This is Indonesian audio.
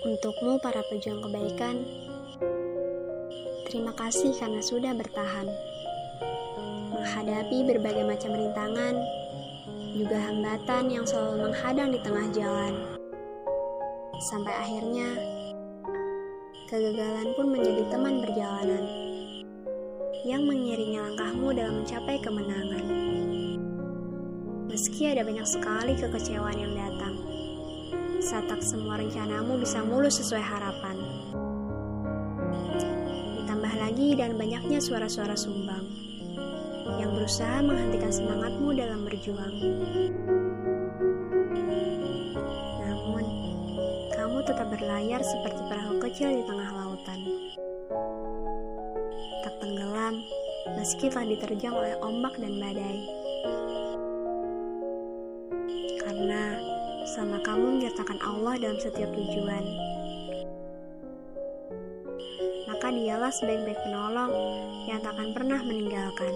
Untukmu para pejuang kebaikan, terima kasih karena sudah bertahan. Menghadapi berbagai macam rintangan, juga hambatan yang selalu menghadang di tengah jalan. Sampai akhirnya, kegagalan pun menjadi teman perjalanan yang mengiringi langkahmu dalam mencapai kemenangan. Meski ada banyak sekali kekecewaan yang datang, saat tak semua rencanamu bisa mulus sesuai harapan. Ditambah lagi dan banyaknya suara-suara sumbang yang berusaha menghentikan semangatmu dalam berjuang. Namun, kamu tetap berlayar seperti perahu kecil di tengah lautan. Tak tenggelam meski telah diterjang oleh ombak dan badai. Sama kamu menyertakan Allah dalam setiap tujuan. Maka dialah sebaik-baik penolong yang tak akan pernah meninggalkan.